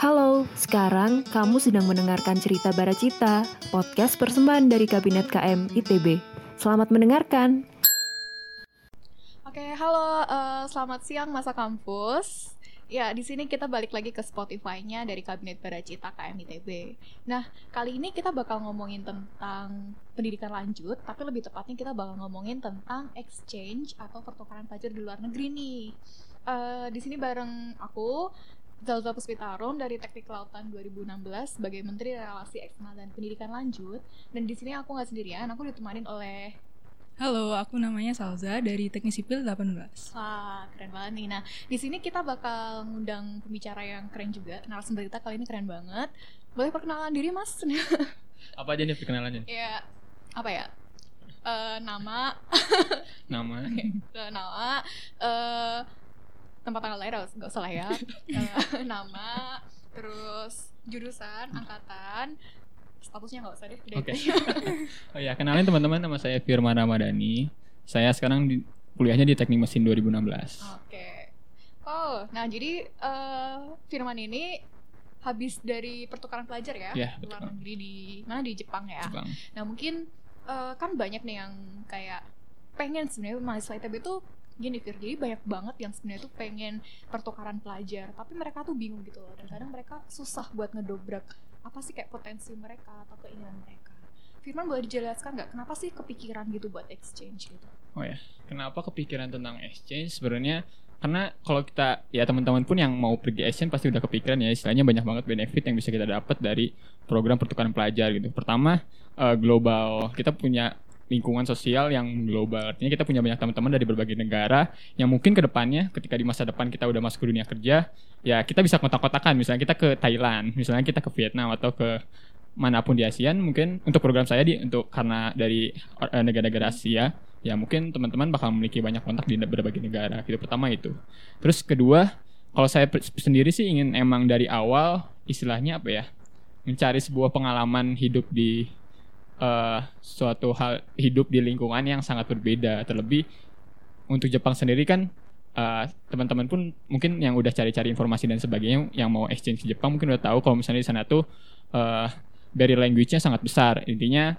Halo, sekarang kamu sedang mendengarkan cerita Baracita, podcast persembahan dari Kabinet KM ITB. Selamat mendengarkan. Oke, halo, uh, selamat siang masa kampus. Ya, di sini kita balik lagi ke Spotify-nya dari Kabinet Baracita KM ITB. Nah, kali ini kita bakal ngomongin tentang pendidikan lanjut, tapi lebih tepatnya kita bakal ngomongin tentang exchange atau pertukaran pelajar di luar negeri nih. Uh, di sini bareng aku, Zalza Puspitarum dari Teknik Kelautan 2016 sebagai Menteri Relasi Eksternal dan Pendidikan Lanjut. Dan di sini aku nggak sendirian, aku ditemani oleh Halo, aku namanya Salza dari Teknik Sipil 18. Wah, keren banget nih. Nah, di sini kita bakal ngundang pembicara yang keren juga. Narasumber kita kali ini keren banget. Boleh perkenalan diri, Mas? apa aja nih perkenalannya? Ya, apa ya? Uh, nama. nama. okay. uh, nama. Uh, tempat tanggal lahir nggak usah lah ya. Uh, nama terus jurusan angkatan statusnya nggak usah deh oke. Okay. oh ya kenalin teman-teman nama saya Firman Ramadhani. Saya sekarang di, kuliahnya di teknik mesin 2016 oke. Okay. oh nah jadi uh, Firman ini habis dari pertukaran pelajar ya, ya luar negeri di mana? Di Jepang ya? Jepang. nah mungkin uh, kan banyak nih yang kayak pengen sebenarnya mahasiswa ITB itu gini Fir jadi banyak banget yang sebenarnya tuh pengen pertukaran pelajar tapi mereka tuh bingung gitu loh. Dan kadang mereka susah buat ngedobrak apa sih kayak potensi mereka atau keinginan mereka. Firman boleh dijelaskan nggak? Kenapa sih kepikiran gitu buat exchange gitu? Oh ya kenapa kepikiran tentang exchange? Sebenarnya karena kalau kita ya teman-teman pun yang mau pergi exchange pasti udah kepikiran ya. Istilahnya banyak banget benefit yang bisa kita dapat dari program pertukaran pelajar gitu. Pertama uh, global kita punya lingkungan sosial yang global. Artinya kita punya banyak teman-teman dari berbagai negara yang mungkin ke depannya ketika di masa depan kita udah masuk ke dunia kerja, ya kita bisa kotak-kotakan. Misalnya kita ke Thailand, misalnya kita ke Vietnam atau ke mana pun di ASEAN mungkin untuk program saya di untuk karena dari eh, negara-negara Asia ya mungkin teman-teman bakal memiliki banyak kontak di berbagai negara gitu pertama itu terus kedua kalau saya sendiri sih ingin emang dari awal istilahnya apa ya mencari sebuah pengalaman hidup di uh, suatu hal hidup di lingkungan yang sangat berbeda. Terlebih untuk Jepang sendiri kan uh, teman-teman pun mungkin yang udah cari-cari informasi dan sebagainya yang mau exchange ke Jepang mungkin udah tahu kalau misalnya di sana tuh uh, dari language-nya sangat besar. Intinya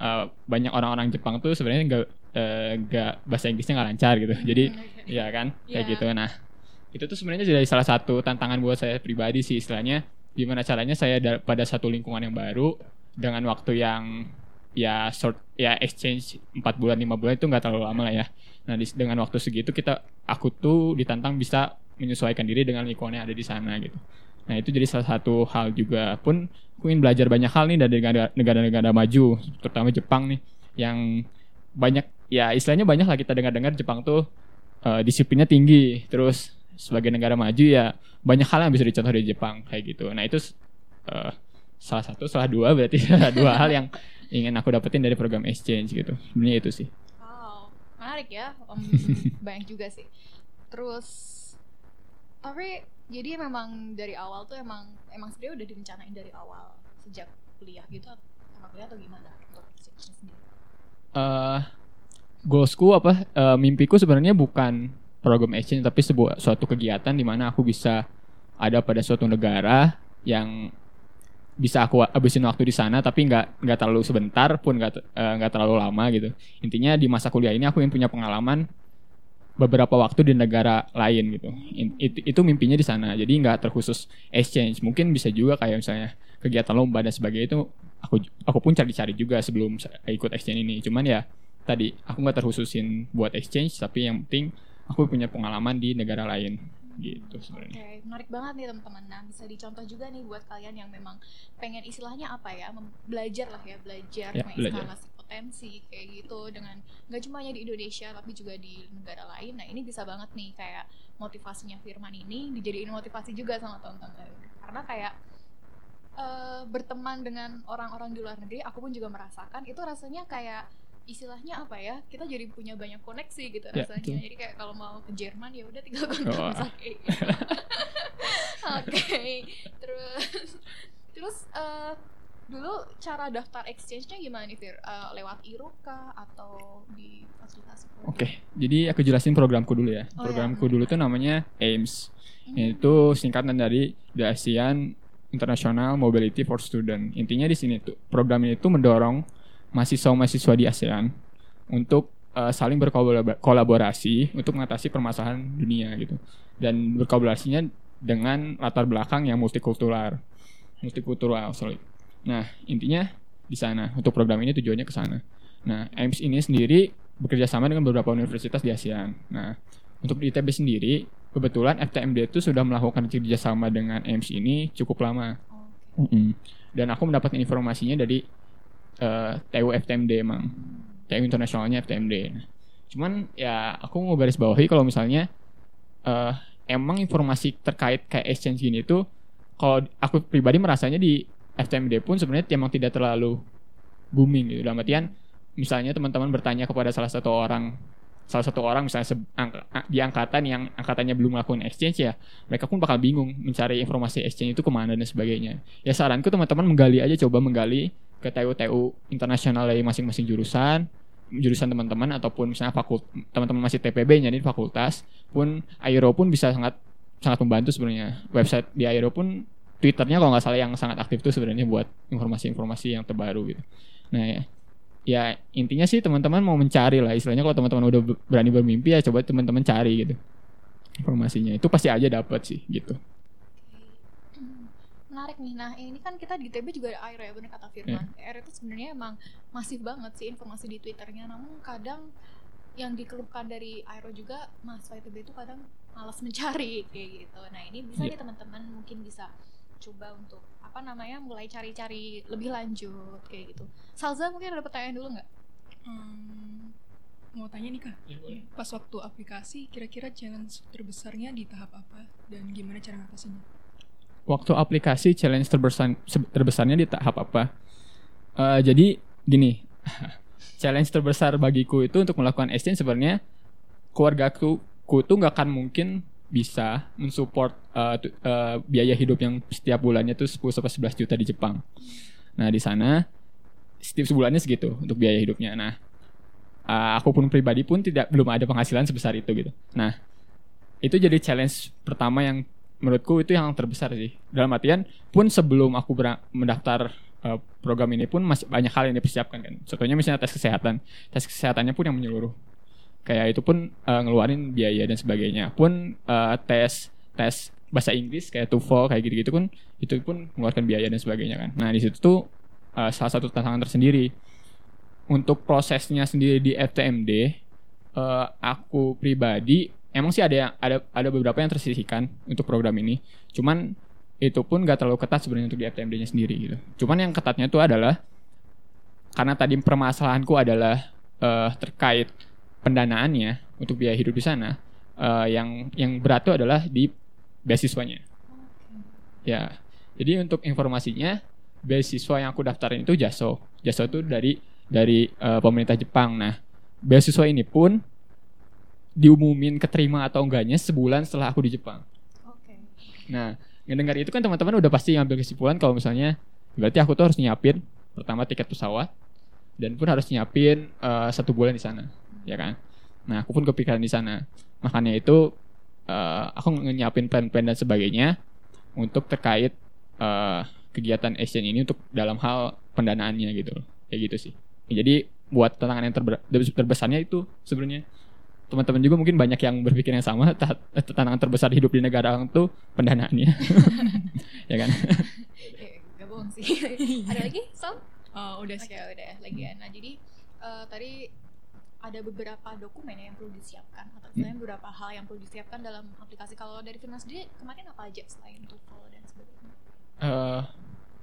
uh, banyak orang-orang Jepang tuh sebenarnya nggak nggak uh, bahasa Inggrisnya nggak lancar gitu. Jadi hmm, ya kan kayak yeah. gitu. Nah itu tuh sebenarnya jadi salah satu tantangan buat saya pribadi sih istilahnya gimana caranya saya pada satu lingkungan yang baru dengan waktu yang ya short ya exchange 4 bulan 5 bulan itu nggak terlalu lama lah ya. Nah, di, dengan waktu segitu kita aku tuh ditantang bisa menyesuaikan diri dengan lingkungan yang ada di sana gitu. Nah, itu jadi salah satu hal juga pun aku ingin belajar banyak hal nih dari negara-negara maju, terutama Jepang nih yang banyak ya istilahnya banyak lah kita dengar-dengar Jepang tuh uh, disiplinnya tinggi. Terus sebagai negara maju ya banyak hal yang bisa dicontoh dari Jepang kayak gitu. Nah, itu uh, salah satu salah dua berarti. Dua hal yang ingin aku dapetin dari program exchange gitu. Sebenarnya itu sih. Wow menarik ya. Um, banyak juga sih. Terus tapi jadi memang dari awal tuh emang emang sebenarnya udah direncanain dari awal sejak kuliah gitu sama kuliah atau gimana untuk exchange sendiri? Uh, goalsku apa? Uh, mimpiku sebenarnya bukan program exchange tapi sebuah suatu kegiatan di mana aku bisa ada pada suatu negara yang bisa aku habisin waktu di sana tapi nggak nggak terlalu sebentar pun nggak eh, nggak uh, terlalu lama gitu. Intinya di masa kuliah ini aku ingin punya pengalaman beberapa waktu di negara lain gitu. Itu, itu mimpinya di sana jadi nggak terkhusus exchange. Mungkin bisa juga kayak misalnya kegiatan lomba dan sebagainya itu aku aku pun cari-cari juga sebelum ikut exchange ini. Cuman ya tadi aku nggak terkhususin buat exchange tapi yang penting aku punya pengalaman di negara lain gitu sebenarnya. Oke, okay, menarik banget nih teman-teman. Nah, bisa dicontoh juga nih buat kalian yang memang pengen istilahnya apa ya, belajar lah ya, belajar ya, menginstalasi potensi kayak gitu dengan nggak cuma hanya di Indonesia tapi juga di negara lain. Nah, ini bisa banget nih kayak motivasinya Firman ini dijadiin motivasi juga sama teman-teman. Karena kayak uh, berteman dengan orang-orang di luar negeri, aku pun juga merasakan itu rasanya kayak istilahnya apa ya kita jadi punya banyak koneksi gitu ya, rasanya betul. jadi kayak kalau mau ke Jerman ya udah tinggal kontak oh. Sake oke okay. terus terus uh, dulu cara daftar exchange-nya gimana nih Fir? Uh, lewat IRO kah atau di fasilitasi Oke, okay, jadi aku jelasin programku dulu ya. Oh, iya. programku ya. dulu tuh namanya AIMS. Hmm. Itu singkatan dari The ASEAN International Mobility for Student. Intinya di sini tuh program ini tuh mendorong mahasiswa-mahasiswa di ASEAN untuk uh, saling berkolaborasi untuk mengatasi permasalahan dunia gitu. Dan berkolaborasinya dengan latar belakang yang multikultural. Multikultural, sorry. Nah, intinya di sana untuk program ini tujuannya ke sana. Nah, AIMS ini sendiri bekerja sama dengan beberapa universitas di ASEAN. Nah, untuk di ITB sendiri, kebetulan FTMD itu sudah melakukan kerjasama dengan AIMS ini cukup lama. Mm -hmm. Dan aku mendapatkan informasinya dari eh, TU FTMD emang. TU internasionalnya FTMD. Cuman ya aku mau garis bawahi kalau misalnya uh, emang informasi terkait kayak exchange gini tuh kalau aku pribadi merasanya di FTMD pun sebenarnya emang tidak terlalu booming gitu. Dalam artian misalnya teman-teman bertanya kepada salah satu orang salah satu orang misalnya di angkatan yang angkatannya belum melakukan exchange ya mereka pun bakal bingung mencari informasi exchange itu ke mana dan sebagainya ya saranku teman-teman menggali aja coba menggali ke TU-TU internasional dari masing-masing jurusan jurusan teman-teman ataupun misalnya fakult teman-teman masih TPB jadi fakultas pun Aero pun bisa sangat sangat membantu sebenarnya website di Aero pun Twitternya kalau nggak salah yang sangat aktif tuh sebenarnya buat informasi-informasi yang terbaru gitu. Nah ya, ya intinya sih teman-teman mau mencari lah istilahnya kalau teman-teman udah berani bermimpi ya coba teman-teman cari gitu informasinya itu pasti aja dapat sih gitu. Menarik nih. Nah, ini kan kita di TB juga ada Air ya, benar kata Firman. Yeah. Air itu sebenarnya emang masif banget sih informasi di Twitternya. Namun kadang yang dikeluhkan dari Aero juga Mas ITB itu kadang malas mencari kayak gitu. Nah, ini bisa yeah. nih teman-teman mungkin bisa coba untuk apa namanya mulai cari-cari lebih lanjut kayak gitu. Salza mungkin ada pertanyaan dulu nggak? Hmm, mau tanya nih kak, ya, pas waktu aplikasi kira-kira challenge terbesarnya di tahap apa dan gimana cara ngatasinya? Waktu aplikasi challenge terbesar terbesarnya di tahap apa? Uh, jadi gini, challenge terbesar bagiku itu untuk melakukan exchange sebenarnya keluarga ku tuh nggak akan mungkin bisa mensupport uh, uh, biaya hidup yang setiap bulannya tuh 10 sampai 11 juta di Jepang. Nah, di sana setiap sebulannya segitu untuk biaya hidupnya. Nah, uh, aku pun pribadi pun tidak belum ada penghasilan sebesar itu gitu. Nah, itu jadi challenge pertama yang menurutku itu yang terbesar sih. Dalam artian pun sebelum aku mendaftar uh, program ini pun masih banyak hal yang dipersiapkan kan. Contohnya misalnya tes kesehatan. Tes kesehatannya pun yang menyeluruh kayak itu pun uh, ngeluarin biaya dan sebagainya pun uh, tes tes bahasa Inggris kayak TOEFL kayak gitu-gitu pun itu pun mengeluarkan biaya dan sebagainya kan nah di situ tuh uh, salah satu tantangan tersendiri untuk prosesnya sendiri di FTMD uh, aku pribadi emang sih ada yang ada ada beberapa yang tersisihkan untuk program ini cuman itu pun gak terlalu ketat sebenarnya untuk di FTMD-nya sendiri gitu cuman yang ketatnya tuh adalah karena tadi permasalahanku adalah uh, terkait pendanaannya untuk biaya hidup di sana uh, yang yang berat itu adalah di beasiswanya. Ya. Jadi untuk informasinya beasiswa yang aku daftarin itu JASO. JASO itu dari dari uh, pemerintah Jepang. Nah, beasiswa ini pun diumumin keterima atau enggaknya sebulan setelah aku di Jepang. Oke. Nah, ngedengar itu kan teman-teman udah pasti ngambil kesimpulan kalau misalnya berarti aku tuh harus nyiapin pertama tiket pesawat dan pun harus nyiapin uh, satu bulan di sana ya kan nah aku pun kepikiran di sana makanya itu uh, aku nyiapin plan-plan dan sebagainya untuk terkait uh, kegiatan Asian ini untuk dalam hal pendanaannya gitu kayak gitu sih jadi buat tantangan yang terbesarnya itu sebenarnya teman-teman juga mungkin banyak yang berpikir yang sama tantangan terbesar hidup di negara orang tuh pendanaannya ya kan gak bohong sih ada lagi Sal? Oh, udah sih. Okay, udah lagi ya. Nah, jadi uh, tadi ada beberapa dokumen yang perlu disiapkan atau misalnya hmm. beberapa hal yang perlu disiapkan dalam aplikasi kalau dari Firman sendiri kemarin apa aja selain TOEFL dan sebagainya? Uh,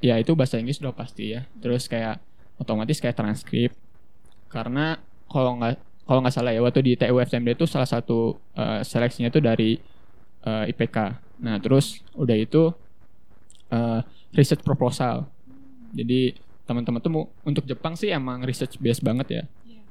ya itu bahasa Inggris sudah pasti ya. Hmm. Terus kayak otomatis kayak transkrip karena kalau nggak kalau nggak salah ya waktu di TU FTMD itu salah satu uh, seleksinya itu dari uh, eh, IPK. Nah terus udah itu uh, research proposal. Hmm. Jadi teman-teman tuh untuk Jepang sih emang research base banget ya.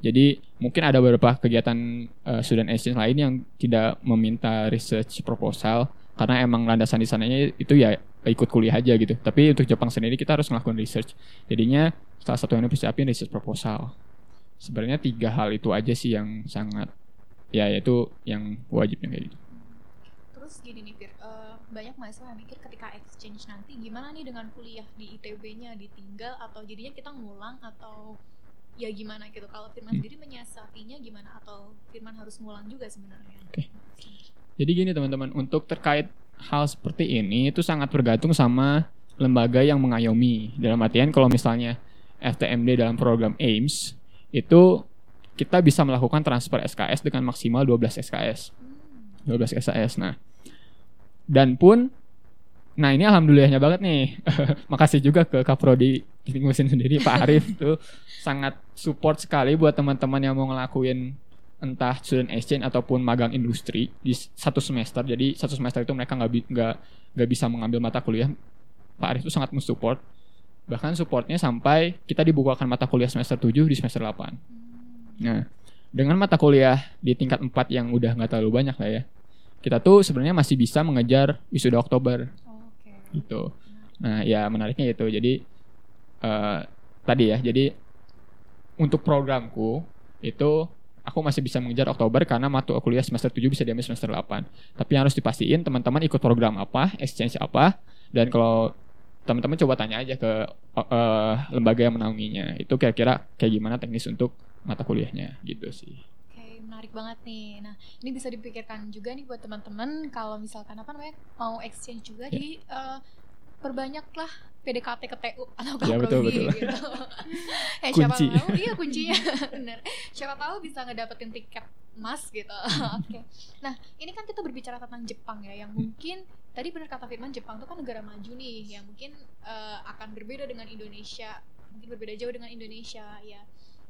Jadi mungkin ada beberapa kegiatan uh, student exchange lain yang tidak meminta research proposal karena emang landasan di sananya itu ya ikut kuliah aja gitu. Tapi untuk Jepang sendiri kita harus ngelakuin research. Jadinya salah satu yang persiapin research proposal. Sebenarnya tiga hal itu aja sih yang sangat ya itu yang wajibnya kayak gitu. Terus gini nih Fir, uh, banyak mahasiswa yang mikir ketika exchange nanti gimana nih dengan kuliah di ITB-nya ditinggal atau jadinya kita ngulang atau ya gimana gitu kalau Firman hmm. sendiri menyiasatinya gimana atau Firman harus ngulang juga sebenarnya oke okay. jadi gini teman-teman untuk terkait hal seperti ini itu sangat bergantung sama lembaga yang mengayomi dalam artian kalau misalnya FTMD dalam program AIMS itu kita bisa melakukan transfer SKS dengan maksimal 12 SKS 12 SKS nah dan pun Nah ini alhamdulillahnya banget nih. Makasih juga ke Kaprodi Gisting Mesin sendiri Pak Arif tuh sangat support sekali buat teman-teman yang mau ngelakuin entah student exchange ataupun magang industri di satu semester. Jadi satu semester itu mereka nggak nggak nggak bisa mengambil mata kuliah. Pak Arif itu sangat mensupport. Bahkan supportnya sampai kita dibukakan mata kuliah semester 7 di semester 8. Nah, dengan mata kuliah di tingkat 4 yang udah nggak terlalu banyak lah ya. Kita tuh sebenarnya masih bisa mengejar wisuda Oktober. Oh, okay. Gitu. Nah, ya menariknya itu. Jadi uh, tadi ya. Jadi untuk programku itu aku masih bisa mengejar Oktober karena mata kuliah semester 7 bisa diambil semester 8. Tapi yang harus dipastiin teman-teman ikut program apa, exchange apa, dan kalau teman-teman coba tanya aja ke uh, lembaga yang menaunginya. Itu kira-kira kayak gimana teknis untuk mata kuliahnya gitu sih. Oke, menarik banget nih. Nah, ini bisa dipikirkan juga nih buat teman-teman kalau misalkan apa namanya mau exchange juga, yeah. jadi uh, perbanyaklah PDKT ke TU atau ke ya, betul, betul. gitu. eh, Kunci. siapa tahu iya kuncinya bener. Siapa tahu bisa ngedapetin tiket emas gitu. Oke. Okay. Nah, ini kan kita berbicara tentang Jepang ya yang mungkin tadi benar kata Firman Jepang itu kan negara maju nih yang mungkin uh, akan berbeda dengan Indonesia. Mungkin berbeda jauh dengan Indonesia ya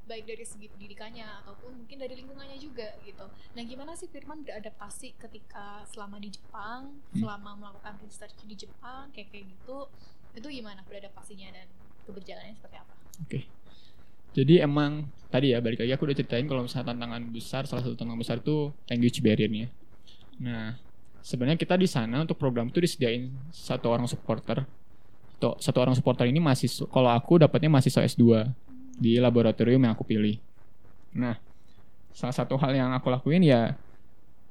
baik dari segi pendidikannya ataupun mungkin dari lingkungannya juga gitu. Nah, gimana sih Firman beradaptasi ketika selama di Jepang, hmm. selama melakukan research di Jepang kayak kayak gitu? Itu gimana beradaptasinya dan keberjalanannya seperti apa? Oke. Okay. Jadi emang tadi ya balik lagi aku udah ceritain kalau misalnya tantangan besar salah satu tantangan besar itu language barrier-nya. Nah, sebenarnya kita di sana untuk program itu disediain satu orang supporter. Satu orang supporter ini masih kalau aku dapatnya mahasiswa S2 di laboratorium yang aku pilih. Nah, salah satu hal yang aku lakuin ya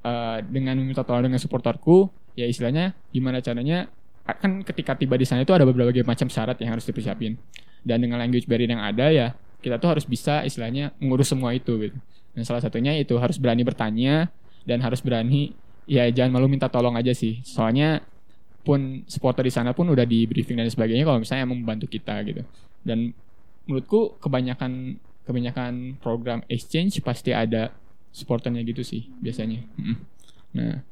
uh, dengan meminta tolong dengan supporterku, ya istilahnya gimana caranya kan ketika tiba di sana itu ada beberapa macam syarat yang harus dipersiapin. Dan dengan language barrier yang ada ya kita tuh harus bisa istilahnya mengurus semua itu gitu. Dan salah satunya itu harus berani bertanya dan harus berani ya jangan malu minta tolong aja sih. Soalnya pun supporter di sana pun udah di briefing dan sebagainya kalau misalnya emang membantu kita gitu. Dan menurutku kebanyakan kebanyakan program exchange pasti ada supporternya gitu sih biasanya. Nah,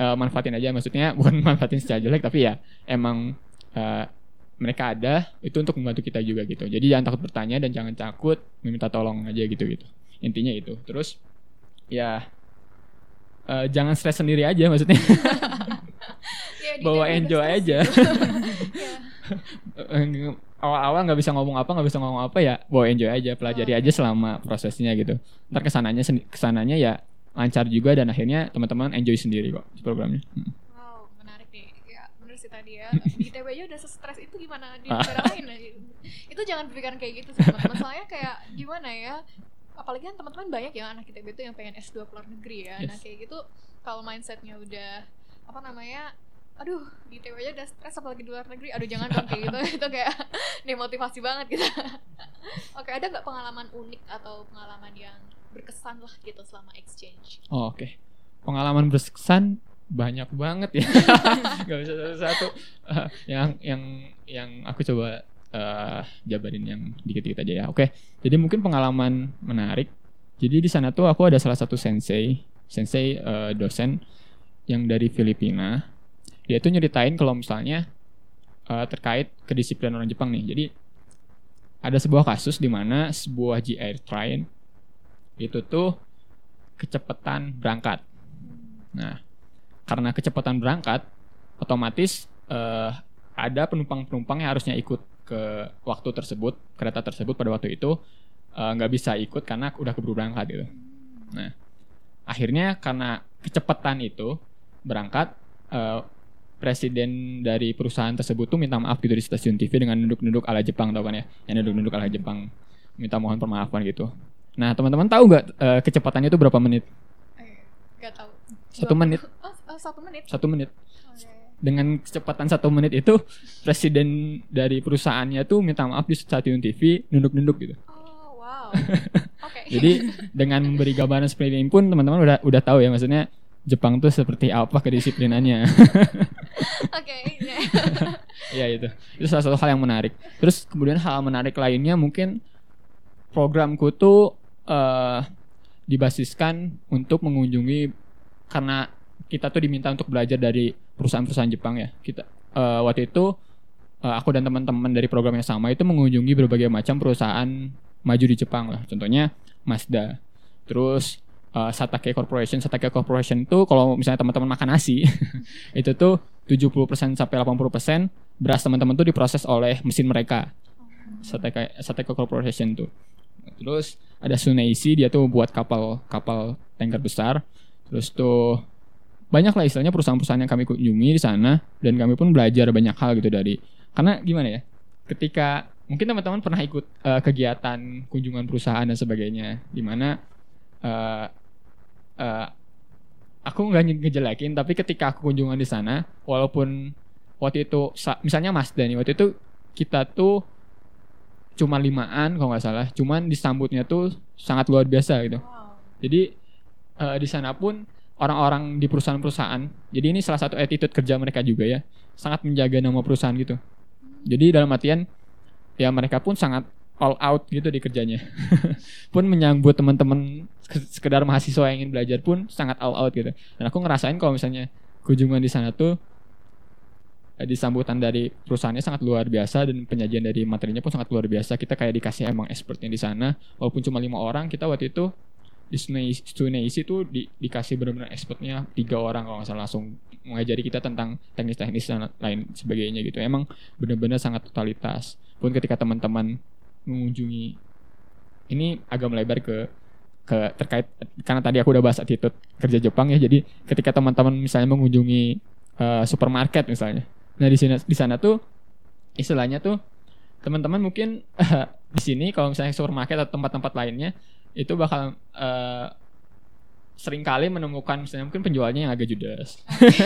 uh, manfaatin aja maksudnya bukan manfaatin secara jelek tapi ya emang uh, mereka ada itu untuk membantu kita juga gitu. Jadi jangan takut bertanya dan jangan takut meminta tolong aja gitu gitu. Intinya itu. Terus ya uh, jangan stres sendiri aja maksudnya. ya, Bawa enjoy aja. Iya awal-awal nggak bisa ngomong apa nggak bisa ngomong apa ya bawa enjoy aja pelajari oh. aja selama prosesnya gitu. Ntar ke sananya ke sananya ya lancar juga dan akhirnya teman-teman enjoy sendiri kok programnya. Hmm. wow menarik nih. Ya bener sih tadi ya. Di ITB aja udah stres itu gimana? Di negara lain itu jangan berpikiran kayak gitu sih teman-teman soalnya kayak gimana ya apalagi kan teman-teman banyak ya anak ITB itu yang pengen S2 keluar negeri ya. Yes. nah kayak gitu kalau mindsetnya udah apa namanya aduh di TW aja udah stres apalagi di luar negeri aduh jangan dong kayak gitu. Itu kayak demotivasi banget gitu. Oke ada nggak pengalaman unik atau pengalaman yang berkesan lah gitu selama exchange? Oh, oke. Okay. pengalaman berkesan banyak banget ya. Nggak bisa satu-satu. Uh, yang yang yang aku coba uh, jabarin yang dikit-dikit aja ya oke okay. jadi mungkin pengalaman menarik jadi di sana tuh aku ada salah satu sensei sensei uh, dosen yang dari Filipina dia tuh nyeritain kalau misalnya uh, terkait kedisiplinan orang Jepang nih. Jadi ada sebuah kasus di mana sebuah GR train itu tuh kecepatan berangkat. Nah, karena kecepatan berangkat, otomatis uh, ada penumpang-penumpang yang harusnya ikut ke waktu tersebut, kereta tersebut pada waktu itu eh, nggak uh, bisa ikut karena udah keburu berangkat gitu. Nah, akhirnya karena kecepatan itu berangkat uh, presiden dari perusahaan tersebut tuh minta maaf gitu di stasiun TV dengan duduk-duduk ala Jepang tau kan ya? Yang duduk-duduk ala Jepang. Minta mohon permaafan gitu. Nah teman-teman tahu nggak uh, kecepatannya itu berapa menit? Gak tahu. Satu menit. Oh, oh, satu menit? Satu menit dengan kecepatan satu menit itu presiden dari perusahaannya tuh minta maaf di stasiun TV nunduk-nunduk gitu. Oh wow. Okay. Jadi dengan memberi gambaran seperti ini pun teman-teman udah udah tahu ya maksudnya Jepang tuh seperti apa kedisiplinannya. Oke. Iya itu. Itu salah satu hal yang menarik. Terus kemudian hal menarik lainnya mungkin programku tuh uh, dibasiskan untuk mengunjungi karena kita tuh diminta untuk belajar dari perusahaan-perusahaan Jepang ya. Kita uh, waktu itu uh, aku dan teman-teman dari program yang sama itu mengunjungi berbagai macam perusahaan maju di Jepang lah. Contohnya Mazda. Terus uh, Satake Corporation. Satake Corporation itu kalau misalnya teman-teman makan nasi itu tuh 70% sampai 80% beras teman-teman tuh diproses oleh mesin mereka. Satake Satake Corporation tuh. Terus ada Suneishi dia tuh buat kapal kapal tanker besar. Terus tuh banyak lah istilahnya perusahaan-perusahaan yang kami kunjungi di sana dan kami pun belajar banyak hal gitu dari karena gimana ya ketika mungkin teman-teman pernah ikut uh, kegiatan kunjungan perusahaan dan sebagainya di mana uh, uh, aku nggak ngejelekin tapi ketika aku kunjungan di sana walaupun waktu itu misalnya Mas Dani waktu itu kita tuh cuma limaan kalau nggak salah cuman disambutnya tuh sangat luar biasa gitu wow. jadi uh, di sana pun orang-orang di perusahaan-perusahaan. Jadi ini salah satu attitude kerja mereka juga ya, sangat menjaga nama perusahaan gitu. Jadi dalam artian ya mereka pun sangat all out gitu di kerjanya. pun menyambut teman-teman sekedar mahasiswa yang ingin belajar pun sangat all out gitu. Dan aku ngerasain kalau misalnya kunjungan di sana tuh eh, disambutan dari perusahaannya sangat luar biasa dan penyajian dari materinya pun sangat luar biasa. Kita kayak dikasih emang expertnya di sana. Walaupun cuma lima orang, kita waktu itu di Suneishi itu di, dikasih benar-benar expertnya tiga orang kalau nggak salah langsung mengajari kita tentang teknis-teknis dan lain sebagainya gitu. Emang benar-benar sangat totalitas. Pun ketika teman-teman mengunjungi ini agak melebar ke ke terkait karena tadi aku udah bahas attitude kerja Jepang ya jadi ketika teman-teman misalnya mengunjungi uh, supermarket misalnya. Nah di sana di sana tuh istilahnya tuh teman-teman mungkin uh, di sini kalau misalnya supermarket atau tempat-tempat lainnya itu bakal uh, sering kali menemukan misalnya mungkin penjualnya yang agak judes.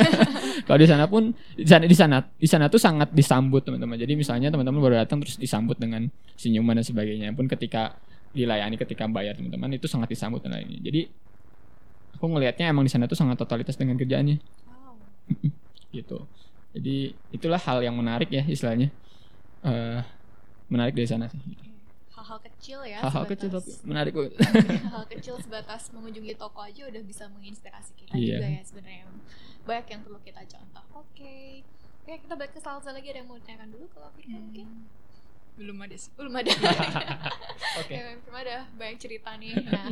Kalau di sana pun di sana di sana di sana tuh sangat disambut teman-teman. Jadi misalnya teman-teman baru datang terus disambut dengan senyuman dan sebagainya. Pun ketika dilayani ketika bayar teman-teman itu sangat disambut dan lainnya. Jadi aku ngelihatnya emang di sana tuh sangat totalitas dengan kerjaannya. Wow. gitu. Jadi itulah hal yang menarik ya istilahnya. Uh, menarik dari sana sih hal-hal kecil ya hal-hal kecil tapi menarik kok hal kecil sebatas mengunjungi toko aja udah bisa menginspirasi kita iya. juga ya sebenarnya. Banyak yang perlu kita contoh. Oke. Okay. oke kita balik ke salsa lagi. Ada yang mau ditanyakan dulu kalau hmm. mungkin belum ada sih. Belum ada. Oke. Okay. ya, belum ada. Banyak cerita nih. Nah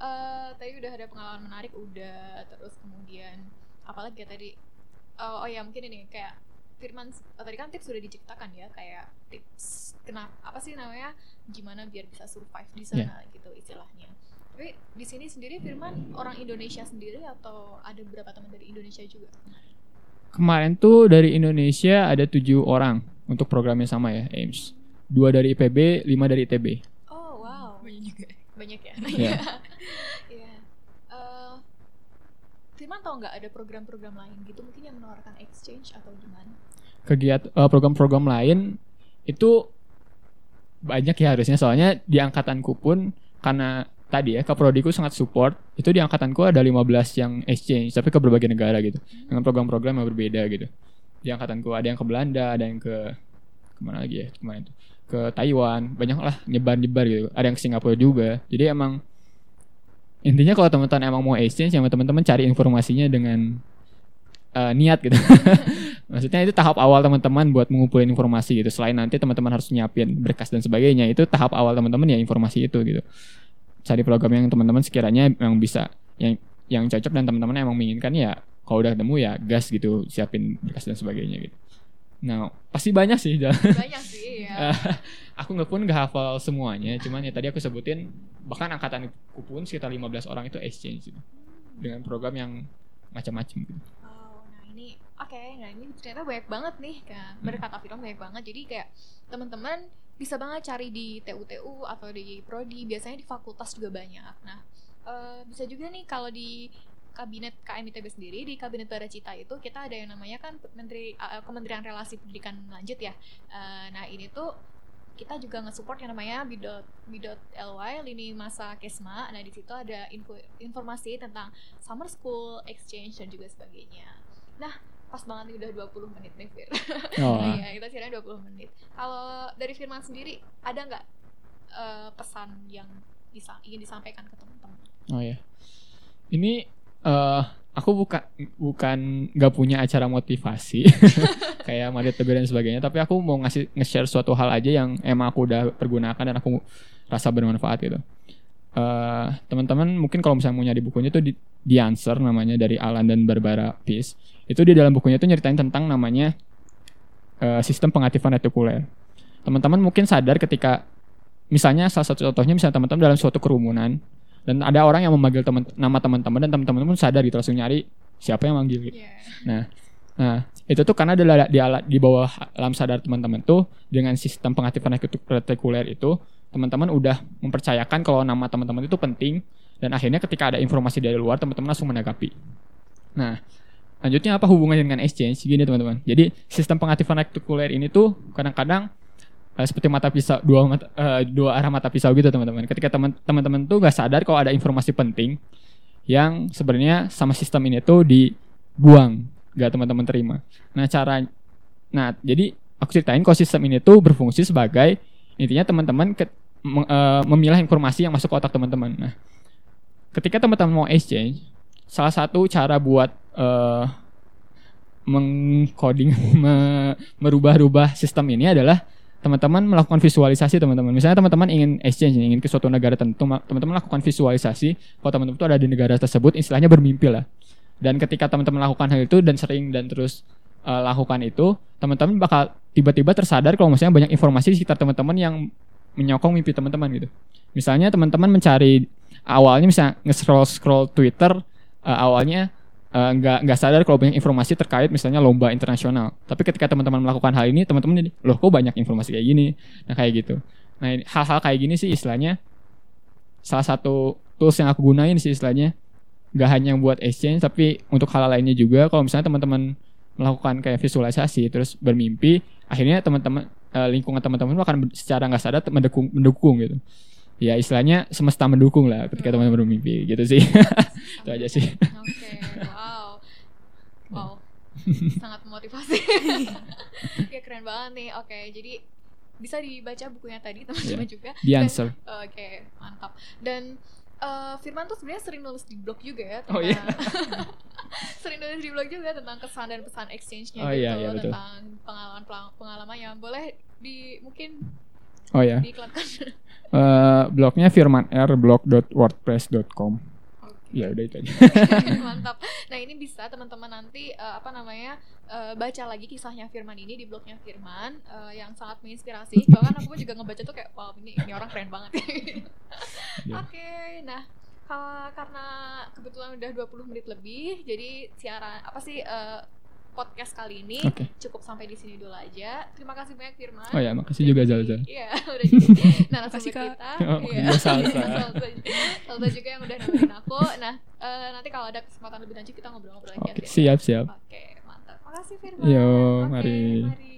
uh, tadi udah ada pengalaman menarik udah. Terus kemudian apalagi ya tadi? Uh, oh ya mungkin ini kayak Firman oh, tadi kan tips sudah diciptakan ya kayak tips kenapa apa sih namanya gimana biar bisa survive di sana yeah. gitu istilahnya. Tapi di sini sendiri Firman orang Indonesia sendiri atau ada beberapa teman dari Indonesia juga? Kemarin tuh dari Indonesia ada tujuh orang untuk programnya sama ya AIMS. Dua dari IPB, lima dari ITB. Oh wow. Banyak juga. Banyak ya. Iya. yeah. uh, Firman tahu nggak ada program-program lain gitu? Mungkin yang menawarkan exchange atau gimana? kegiatan uh, program-program lain itu banyak ya harusnya. Soalnya di angkatanku pun karena tadi ya Kaprodiku sangat support itu di angkatanku ada 15 yang exchange tapi ke berbagai negara gitu. Dengan program-program yang berbeda gitu. Di angkatanku ada yang ke Belanda ada yang ke ke mana lagi ya ke mana itu ke Taiwan banyak lah nyebar-nyebar gitu. Ada yang ke Singapura juga. Jadi emang intinya kalau teman-teman emang mau exchange yang teman-teman cari informasinya dengan uh, niat gitu Maksudnya itu tahap awal teman-teman buat mengumpulin informasi gitu. Selain nanti teman-teman harus nyiapin berkas dan sebagainya, itu tahap awal teman-teman ya informasi itu gitu. Cari program yang teman-teman sekiranya yang bisa yang yang cocok dan teman-teman emang menginginkan ya kalau udah ketemu ya gas gitu, siapin berkas dan sebagainya gitu. Nah, pasti banyak sih. Banyak sih ya. aku nggak pun nggak hafal semuanya, cuman ya tadi aku sebutin bahkan angkatanku pun sekitar 15 orang itu exchange gitu. Dengan program yang macam-macam gitu Oke, okay, nah ini ternyata banyak banget nih kan. Hmm. Berkata film banyak banget. Jadi kayak teman-teman bisa banget cari di TU-TU atau di prodi, biasanya di fakultas juga banyak. Nah, uh, bisa juga nih kalau di kabinet KMITB sendiri di kabinet Cita itu kita ada yang namanya kan Menteri uh, Kementerian Relasi Pendidikan Lanjut ya. Uh, nah ini tuh kita juga nge-support yang namanya b.ly lini masa kesma. Nah di situ ada info informasi tentang summer school, exchange dan juga sebagainya. Nah pas banget nih udah 20 menit nih Fir. Oh. Iya, kita kira 20 menit. Kalau dari Firman sendiri ada nggak uh, pesan yang bisa ingin disampaikan ke teman-teman? Oh ya. Ini uh, aku bukan bukan nggak punya acara motivasi kayak Madet Teguh dan sebagainya tapi aku mau ngasih nge-share suatu hal aja yang emang aku udah pergunakan dan aku rasa bermanfaat gitu. Uh, teman-teman mungkin kalau misalnya mau nyari bukunya itu di, di Answer namanya dari Alan dan Barbara Peace. Itu di dalam bukunya itu nyeritain tentang namanya uh, sistem pengaktifan retikuler. Teman-teman mungkin sadar ketika misalnya salah satu contohnya misalnya teman-teman dalam suatu kerumunan dan ada orang yang memanggil teman nama teman-teman dan teman-teman pun sadar gitu langsung nyari siapa yang manggil gitu. Yeah. Nah, nah itu tuh karena adalah di alat di bawah alam sadar teman-teman tuh dengan sistem pengaktifan retikuler itu teman-teman udah mempercayakan kalau nama teman-teman itu penting dan akhirnya ketika ada informasi dari luar teman-teman langsung menanggapi. Nah, lanjutnya apa hubungannya dengan exchange? Gini teman-teman. Jadi sistem pengaktifan retikuler ini tuh kadang-kadang uh, seperti mata pisau dua mata, uh, dua arah mata pisau gitu teman-teman. Ketika teman-teman tuh gak sadar kalau ada informasi penting yang sebenarnya sama sistem ini tuh dibuang, gak teman-teman terima. Nah cara, nah jadi aku ceritain kalau sistem ini tuh berfungsi sebagai intinya teman-teman ke, uh, memilah informasi yang masuk ke otak teman-teman. Nah ketika teman-teman mau exchange, salah satu cara buat uh, mengcoding merubah-rubah sistem ini adalah teman-teman melakukan visualisasi teman-teman. Misalnya teman-teman ingin exchange, ingin ke suatu negara tertentu, teman-teman lakukan visualisasi. Kalau teman-teman itu ada di negara tersebut, istilahnya bermimpi lah. Dan ketika teman-teman melakukan hal itu dan sering dan terus uh, lakukan itu, teman-teman bakal tiba-tiba tersadar kalau misalnya banyak informasi di sekitar teman-teman yang menyokong mimpi teman-teman gitu. Misalnya teman-teman mencari awalnya misalnya nge-scroll scroll Twitter uh, awalnya nggak uh, nggak sadar kalau banyak informasi terkait misalnya lomba internasional. Tapi ketika teman-teman melakukan hal ini, teman-teman jadi, loh kok banyak informasi kayak gini, nah kayak gitu. Nah hal-hal kayak gini sih istilahnya salah satu tools yang aku gunain sih istilahnya nggak hanya buat exchange tapi untuk hal lainnya juga kalau misalnya teman-teman melakukan kayak visualisasi terus bermimpi akhirnya teman-teman uh, lingkungan teman-teman akan secara nggak sadar mendukung mendukung gitu ya istilahnya semesta mendukung lah ketika teman-teman bermimpi gitu sih. Itu aja sih. Oke okay, wow. Wow. Sangat memotivasi. Ya keren banget nih. Oke okay, jadi bisa dibaca bukunya tadi teman-teman yeah. juga. The answer. oke okay, mantap. Dan uh, Firman tuh sebenarnya sering nulis di blog juga ya tentang oh, iya. sering nulis di blog juga tentang kesan dan pesan exchange-nya oh, gitu iya, iya, tentang pengalaman pengalaman yang boleh di mungkin Oh ya. uh, blognya firmanrblog.wordpress.com. Okay. Ya udah itu aja. Mantap. Nah ini bisa teman-teman nanti uh, apa namanya uh, baca lagi kisahnya Firman ini di blognya Firman uh, yang sangat menginspirasi. Bahkan aku juga ngebaca tuh kayak wow ini ini orang keren banget. yeah. Oke, okay, nah karena kebetulan udah 20 menit lebih, jadi siaran apa sih uh, podcast kali ini okay. cukup sampai di sini dulu aja. Terima kasih banyak Firman. Oh ya, makasih juga Zalza. Iya, udah jadi narasumber kita. Oh, iya, salsa. salsa. juga yang udah nemenin aku. Nah, uh, nanti kalau ada kesempatan lebih lanjut kita ngobrol-ngobrol lagi okay, ya. Siap, siap. Oke, okay, mantap. Makasih Firman. Yo, okay, mari. mari.